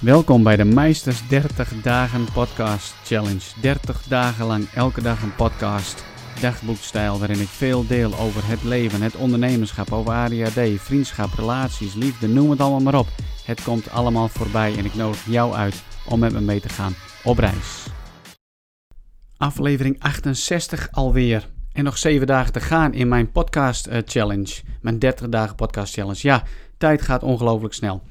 Welkom bij de Meisters 30 Dagen Podcast Challenge. 30 dagen lang elke dag een podcast, dagboekstijl waarin ik veel deel over het leven, het ondernemerschap, over ADHD, vriendschap, relaties, liefde, noem het allemaal maar op. Het komt allemaal voorbij en ik nodig jou uit om met me mee te gaan op reis. Aflevering 68 alweer. En nog 7 dagen te gaan in mijn podcast eh, challenge. Mijn 30 dagen podcast challenge. Ja, tijd gaat ongelooflijk snel.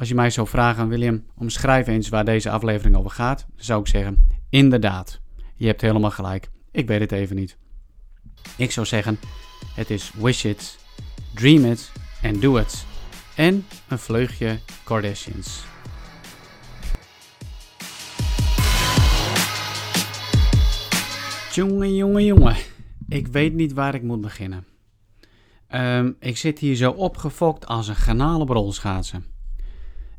Als je mij zou vragen, William, omschrijf eens waar deze aflevering over gaat, zou ik zeggen: inderdaad, je hebt helemaal gelijk. Ik weet het even niet. Ik zou zeggen: het is wish it, dream it and do it. En een vleugje Kardashians. Jongen, jongen, jongen. Ik weet niet waar ik moet beginnen. Um, ik zit hier zo opgefokt als een garnalen rolschaatsen.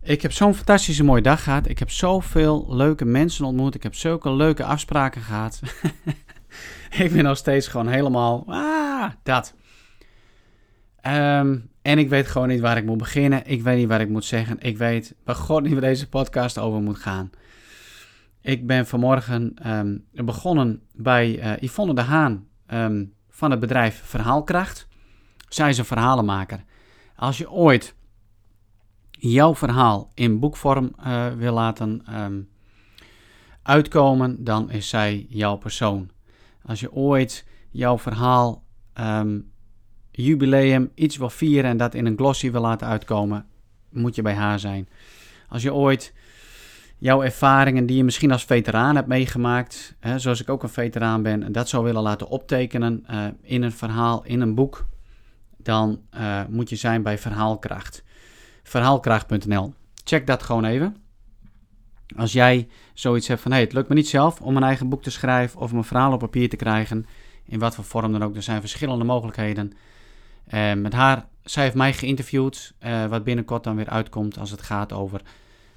Ik heb zo'n fantastische mooie dag gehad. Ik heb zoveel leuke mensen ontmoet. Ik heb zulke leuke afspraken gehad. ik ben nog steeds gewoon helemaal. Ah, dat. Um, en ik weet gewoon niet waar ik moet beginnen. Ik weet niet waar ik moet zeggen. Ik weet bij God niet waar deze podcast over moet gaan. Ik ben vanmorgen um, begonnen bij uh, Yvonne de Haan um, van het bedrijf Verhaalkracht. Zij is een verhalenmaker. Als je ooit jouw verhaal in boekvorm uh, wil laten um, uitkomen, dan is zij jouw persoon. Als je ooit jouw verhaal um, jubileum iets wil vieren en dat in een glossy wil laten uitkomen, moet je bij haar zijn. Als je ooit jouw ervaringen die je misschien als veteraan hebt meegemaakt, hè, zoals ik ook een veteraan ben, en dat zou willen laten optekenen uh, in een verhaal, in een boek, dan uh, moet je zijn bij Verhaalkracht verhaalkracht.nl. Check dat gewoon even. Als jij zoiets hebt van, hey, het lukt me niet zelf om een eigen boek te schrijven of mijn verhaal op papier te krijgen, in wat voor vorm dan ook, er zijn verschillende mogelijkheden. Uh, met haar, zij heeft mij geïnterviewd, uh, wat binnenkort dan weer uitkomt als het gaat over,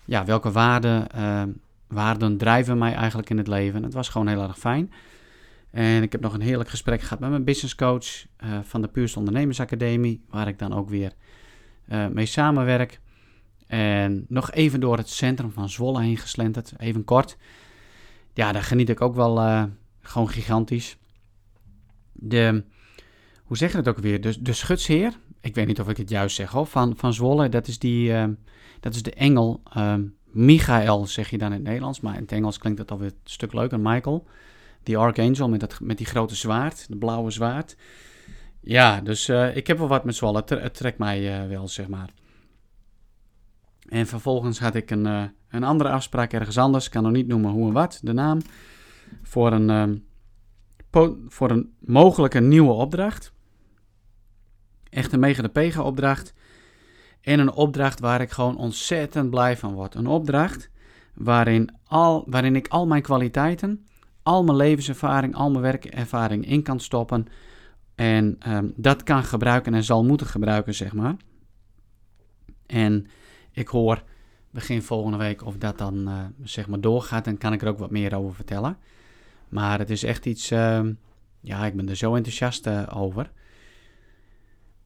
ja, welke waarden, uh, waarden drijven mij eigenlijk in het leven. Het was gewoon heel erg fijn. En ik heb nog een heerlijk gesprek gehad met mijn business coach van de Puurste Ondernemersacademie, waar ik dan ook weer uh, mee samenwerk. En nog even door het centrum van Zwolle heen geslenterd, even kort. Ja, daar geniet ik ook wel uh, gewoon gigantisch. De, hoe zeg je het ook weer? De, de schutsheer, ik weet niet of ik het juist zeg hoor, van, van Zwolle. Dat is, die, uh, dat is de engel Michael, zeg je dan in het Nederlands. Maar in het Engels klinkt het alweer een stuk leuker, Michael. Die Archangel met, dat, met die grote zwaard, de blauwe zwaard. Ja, dus uh, ik heb wel wat met Zwolle. Het, trekt mij uh, wel, zeg maar. En vervolgens had ik een, uh, een andere afspraak ergens anders. Ik kan nog niet noemen hoe en wat, de naam. Voor een, um, voor een mogelijke nieuwe opdracht. Echt een mega de pega opdracht. En een opdracht waar ik gewoon ontzettend blij van word. Een opdracht waarin, al, waarin ik al mijn kwaliteiten, al mijn levenservaring, al mijn werkervaring in kan stoppen en um, dat kan gebruiken en zal moeten gebruiken, zeg maar. En ik hoor begin volgende week of dat dan uh, zeg maar doorgaat. Dan kan ik er ook wat meer over vertellen. Maar het is echt iets, uh, ja, ik ben er zo enthousiast uh, over.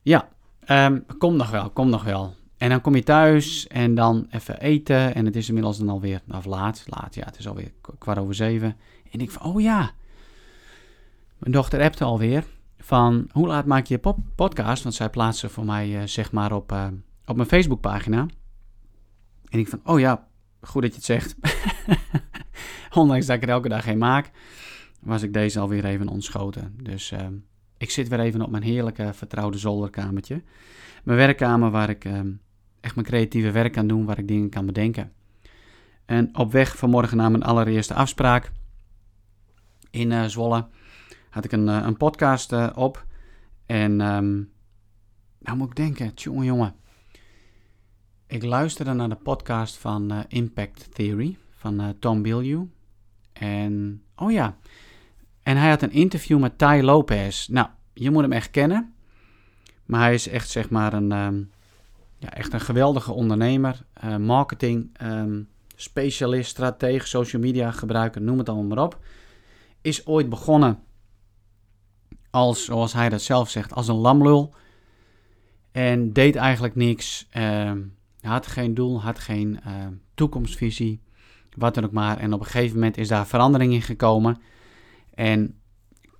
Ja, um, kom nog wel, kom nog wel. En dan kom je thuis en dan even eten. En het is inmiddels dan alweer, of laat, laat, ja, het is alweer kwart over zeven. En ik van, oh ja, mijn dochter appte alweer van hoe laat maak je je podcast? Want zij plaatsen voor mij uh, zeg maar op, uh, op mijn Facebookpagina. En ik van, oh ja, goed dat je het zegt. Ondanks dat ik er elke dag geen maak, was ik deze alweer even ontschoten. Dus uh, ik zit weer even op mijn heerlijke vertrouwde zolderkamertje. Mijn werkkamer waar ik echt mijn creatieve werk kan doen, waar ik dingen kan bedenken. En op weg vanmorgen naar mijn allereerste afspraak in Zwolle had ik een, uh, een podcast uh, op. En um, nou moet ik denken, jongen, jongen. Ik luisterde naar de podcast van uh, Impact Theory van Tom Bilyeu. En, oh ja, en hij had een interview met Ty Lopez. Nou, je moet hem echt kennen. Maar hij is echt, zeg maar, een, um, ja, echt een geweldige ondernemer. marketing, um, specialist, stratege, social media gebruiker, noem het allemaal maar op. Is ooit begonnen als, zoals hij dat zelf zegt, als een lamlul. En deed eigenlijk niks. Uh, had geen doel, had geen uh, toekomstvisie, wat dan ook maar. En op een gegeven moment is daar verandering in gekomen. En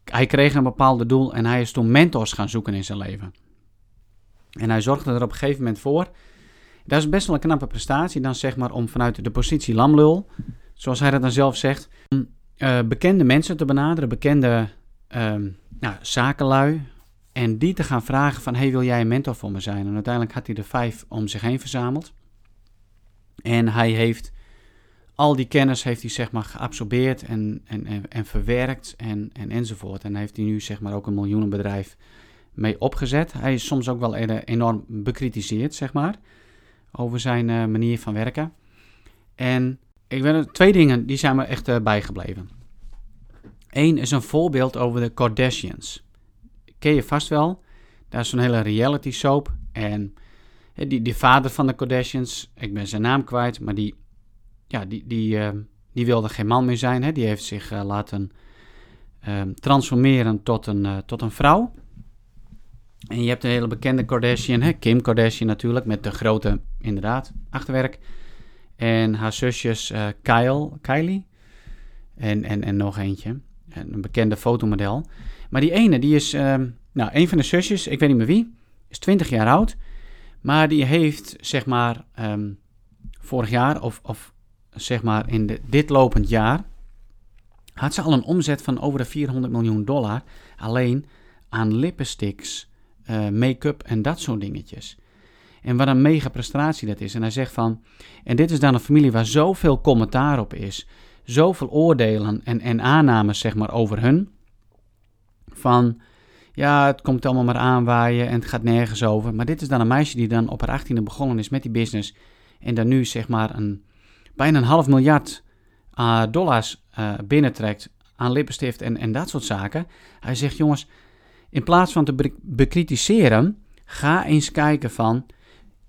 hij kreeg een bepaald doel en hij is toen mentors gaan zoeken in zijn leven. En hij zorgde er op een gegeven moment voor. Dat is best wel een knappe prestatie, dan zeg maar om vanuit de positie lamlul, zoals hij dat dan zelf zegt, uh, bekende mensen te benaderen, bekende um, nou, zakenlui, en die te gaan vragen van, hey, wil jij een mentor voor me zijn? En uiteindelijk had hij er vijf om zich heen verzameld. En hij heeft al die kennis heeft hij zeg maar geabsorbeerd en, en, en, en verwerkt en, en enzovoort. En heeft hij nu zeg maar ook een miljoenenbedrijf mee opgezet. Hij is soms ook wel enorm bekritiseerd, zeg maar, over zijn uh, manier van werken. En ik ben twee dingen die zijn me echt uh, bijgebleven. Eén is een voorbeeld over de Kardashians. Ken je vast wel. Daar is zo'n hele reality soap. En die, die vader van de Kardashians, ik ben zijn naam kwijt, maar die, ja, die, die, uh, die wilde geen man meer zijn. Hè? Die heeft zich uh, laten uh, transformeren tot een, tot een vrouw. En je hebt een hele bekende Kardashian, hè? Kim Kardashian natuurlijk, met de grote, inderdaad, achterwerk. En haar zusjes Kyle, Kylie en, en, en nog eentje, een bekende fotomodel. Maar die ene, die is, nou, een van de zusjes, ik weet niet meer wie, is 20 jaar oud. Maar die heeft, zeg maar, um, vorig jaar of, of zeg maar in dit lopend jaar, had ze al een omzet van over de 400 miljoen dollar alleen aan lippensticks, uh, make-up en dat soort dingetjes. En wat een mega prestatie dat is. En hij zegt van, en dit is dan een familie waar zoveel commentaar op is, zoveel oordelen en, en aannames zeg maar over hun, van ja, het komt allemaal maar aanwaaien en het gaat nergens over. Maar dit is dan een meisje die dan op haar achttiende begonnen is met die business. En dan nu zeg maar een, bijna een half miljard uh, dollars uh, binnentrekt aan lippenstift en, en dat soort zaken. Hij zegt, jongens, in plaats van te bekritiseren, ga eens kijken van...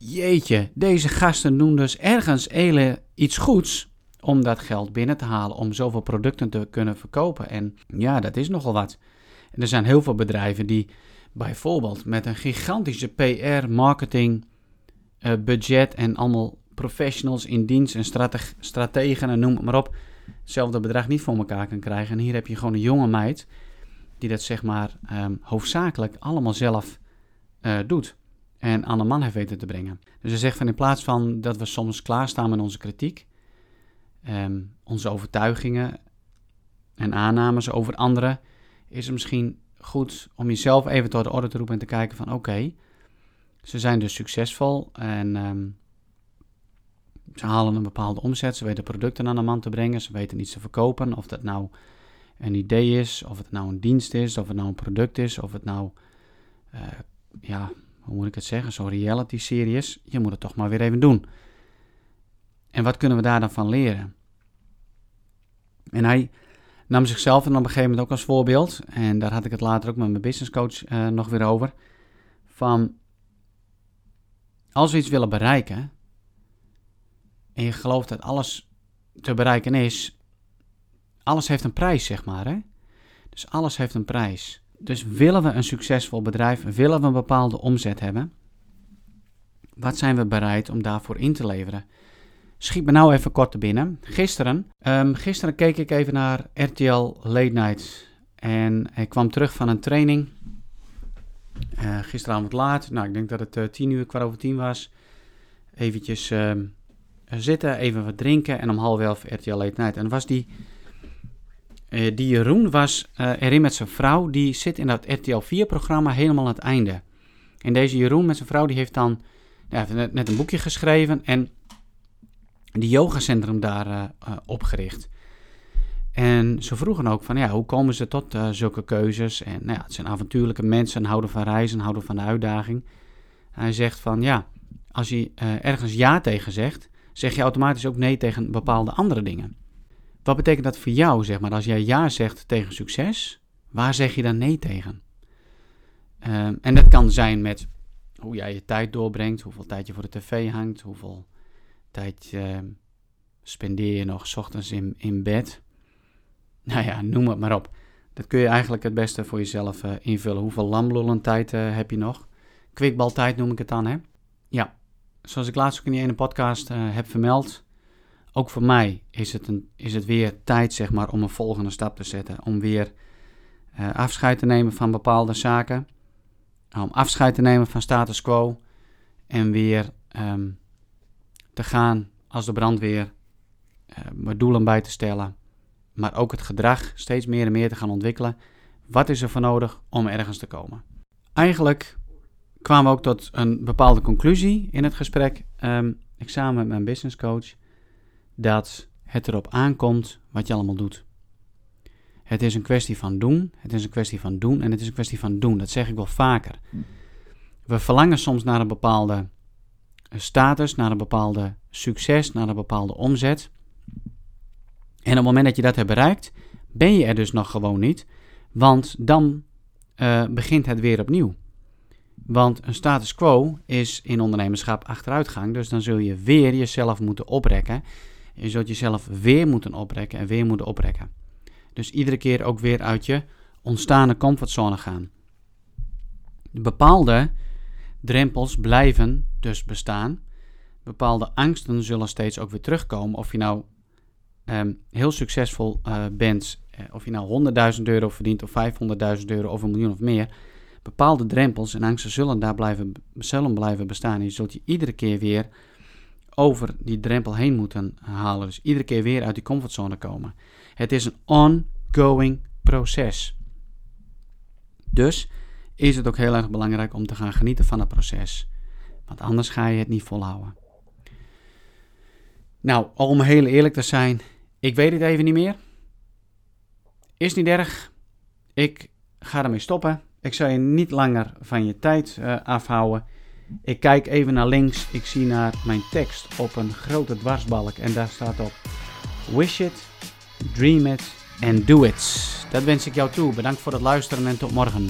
Jeetje, deze gasten doen dus ergens hele iets goeds om dat geld binnen te halen, om zoveel producten te kunnen verkopen. En ja, dat is nogal wat. Er zijn heel veel bedrijven die bijvoorbeeld met een gigantische PR, marketing, uh, budget en allemaal professionals in dienst en strateg strategen en noem het maar op, hetzelfde bedrag niet voor elkaar kan krijgen. En hier heb je gewoon een jonge meid die dat zeg maar um, hoofdzakelijk allemaal zelf uh, doet en aan de man heeft weten te brengen. Dus ze zegt van in plaats van dat we soms klaarstaan met onze kritiek, um, onze overtuigingen en aannames over anderen, is het misschien goed om jezelf even tot de orde te roepen en te kijken van oké, ze zijn dus succesvol en um, ze halen een bepaalde omzet, ze weten producten aan de man te brengen, ze weten iets te verkopen, of dat nou een idee is, of het nou een dienst is, of het nou een product is, of het nou, uh, ja, hoe moet ik het zeggen, zo'n reality serie is, je moet het toch maar weer even doen. En wat kunnen we daar dan van leren? En hij nam zichzelf en op een gegeven moment ook als voorbeeld. En daar had ik het later ook met mijn business coach uh, nog weer over. Van als we iets willen bereiken en je gelooft dat alles te bereiken is, alles heeft een prijs, zeg maar. Hè? Dus alles heeft een prijs. Dus willen we een succesvol bedrijf, willen we een bepaalde omzet hebben, wat zijn we bereid om daarvoor in te leveren? Schiet me nou even kort te binnen. Gisteren, um, gisteren keek ik even naar RTL Late Night. En ik kwam terug van een training. Uh, gisteravond laat. Nou, ik denk dat het uh, tien uur, kwart over tien was. Eventjes uh, zitten, even wat drinken. En om half elf RTL Late Night. En was die... die Jeroen was erin met zijn vrouw. Die zit in dat RTL 4-programma helemaal aan het einde. En deze Jeroen met zijn vrouw, die heeft dan... Ja, net een boekje geschreven. En die yogacentrum daar uh, opgericht. En ze vroegen ook van, ja, hoe komen ze tot uh, zulke keuzes? En nou ja, het zijn avontuurlijke mensen, houden van reizen, houden van de uitdaging. hij zegt van, ja, als je ergens ja tegen zegt, zeg je automatisch ook nee tegen bepaalde andere dingen. Wat betekent dat voor jou, zeg maar, als jij ja zegt tegen succes, waar zeg je dan nee tegen? Uh, en dat kan zijn met hoe jij je tijd doorbrengt, hoeveel tijd je voor de tv hangt, hoeveel tijd spendeer je nog ochtends in, in bed. Nou ja, noem het maar op. Dat kun je eigenlijk het beste voor jezelf uh, invullen. Hoeveel lamlullen tijd uh, heb je nog? Kwikbaltijd noem ik het dan, hè? Ja, zoals ik laatst ook in die ene podcast uh, heb vermeld, ook voor mij is het, een, is het weer tijd zeg maar, om een volgende stap te zetten. Om weer afscheid te nemen van bepaalde zaken. Om afscheid te nemen van status quo. En weer um, te gaan als de brandweer. Uh, mijn doelen bij te stellen. Maar ook het gedrag steeds meer en meer te gaan ontwikkelen. Wat is er voor nodig om ergens te komen? Eigenlijk kwamen we ook tot een bepaalde conclusie in het gesprek. Um, ik samen met mijn business coach. Dat het erop aankomt wat je allemaal doet. Het is een kwestie van doen. Het is een kwestie van doen. En het is een kwestie van doen. Dat zeg ik wel vaker. We verlangen soms naar een bepaalde status, naar een bepaalde succes, naar een bepaalde omzet. En op het moment dat je dat hebt bereikt, ben je er dus nog gewoon niet. Want dan uh, begint het weer opnieuw. Want een status quo is in ondernemerschap achteruitgang. Dus dan zul je weer jezelf moeten oprekken. Je zult jezelf weer moeten oprekken en weer moeten oprekken. Dus iedere keer ook weer uit je ontstaande comfortzone gaan. Bepaalde drempels blijven dus bestaan. Bepaalde angsten zullen steeds ook weer terugkomen. Of je nou um, heel succesvol uh, bent, uh, of je nou 100.000 euro verdient, of 500.000 euro, of een miljoen of meer. Bepaalde drempels en angsten zullen daar blijven, zullen blijven bestaan. je zult je iedere keer weer over die drempel heen moeten halen. Dus iedere keer weer uit die comfortzone komen. Het is een ongoing proces. Dus is het ook heel erg belangrijk om te gaan genieten van het proces. Want anders ga je het niet volhouden. Nou, om heel eerlijk te zijn, ik weet het even niet meer. Is niet erg. Ik ga ermee stoppen. Ik zal je niet langer van je tijd uh, afhouden. Ik kijk even naar links. Ik zie naar mijn tekst op een grote dwarsbalk. En daar staat op: Wish it, dream it and do it. Dat wens ik jou toe. Bedankt voor het luisteren en tot morgen.